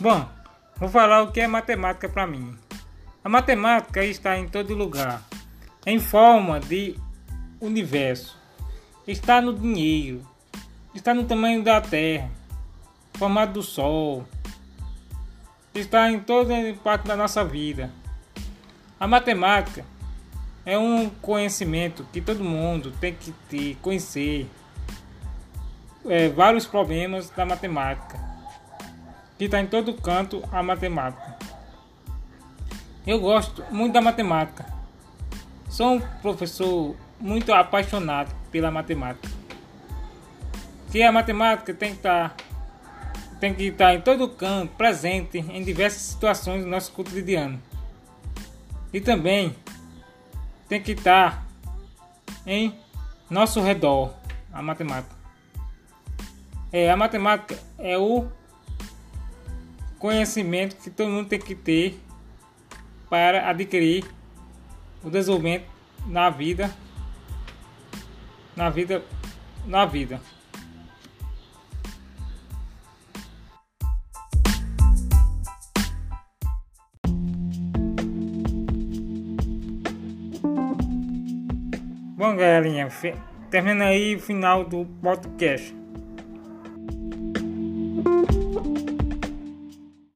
Bom, vou falar o que é matemática para mim. A matemática está em todo lugar, em forma de universo. Está no dinheiro, está no tamanho da Terra, formato do Sol, está em toda parte da nossa vida. A matemática é um conhecimento que todo mundo tem que ter, conhecer é, vários problemas da matemática, que está em todo canto a matemática. Eu gosto muito da matemática. Sou um professor muito apaixonado pela matemática. Que a matemática tem que estar tá, tem que estar tá em todo canto, presente em diversas situações do nosso cotidiano. E também tem que estar tá em nosso redor, a matemática. É, a matemática é o conhecimento que todo mundo tem que ter para adquirir o desenvolvimento na vida na vida na vida Bom, galerinha, termina aí o final do podcast.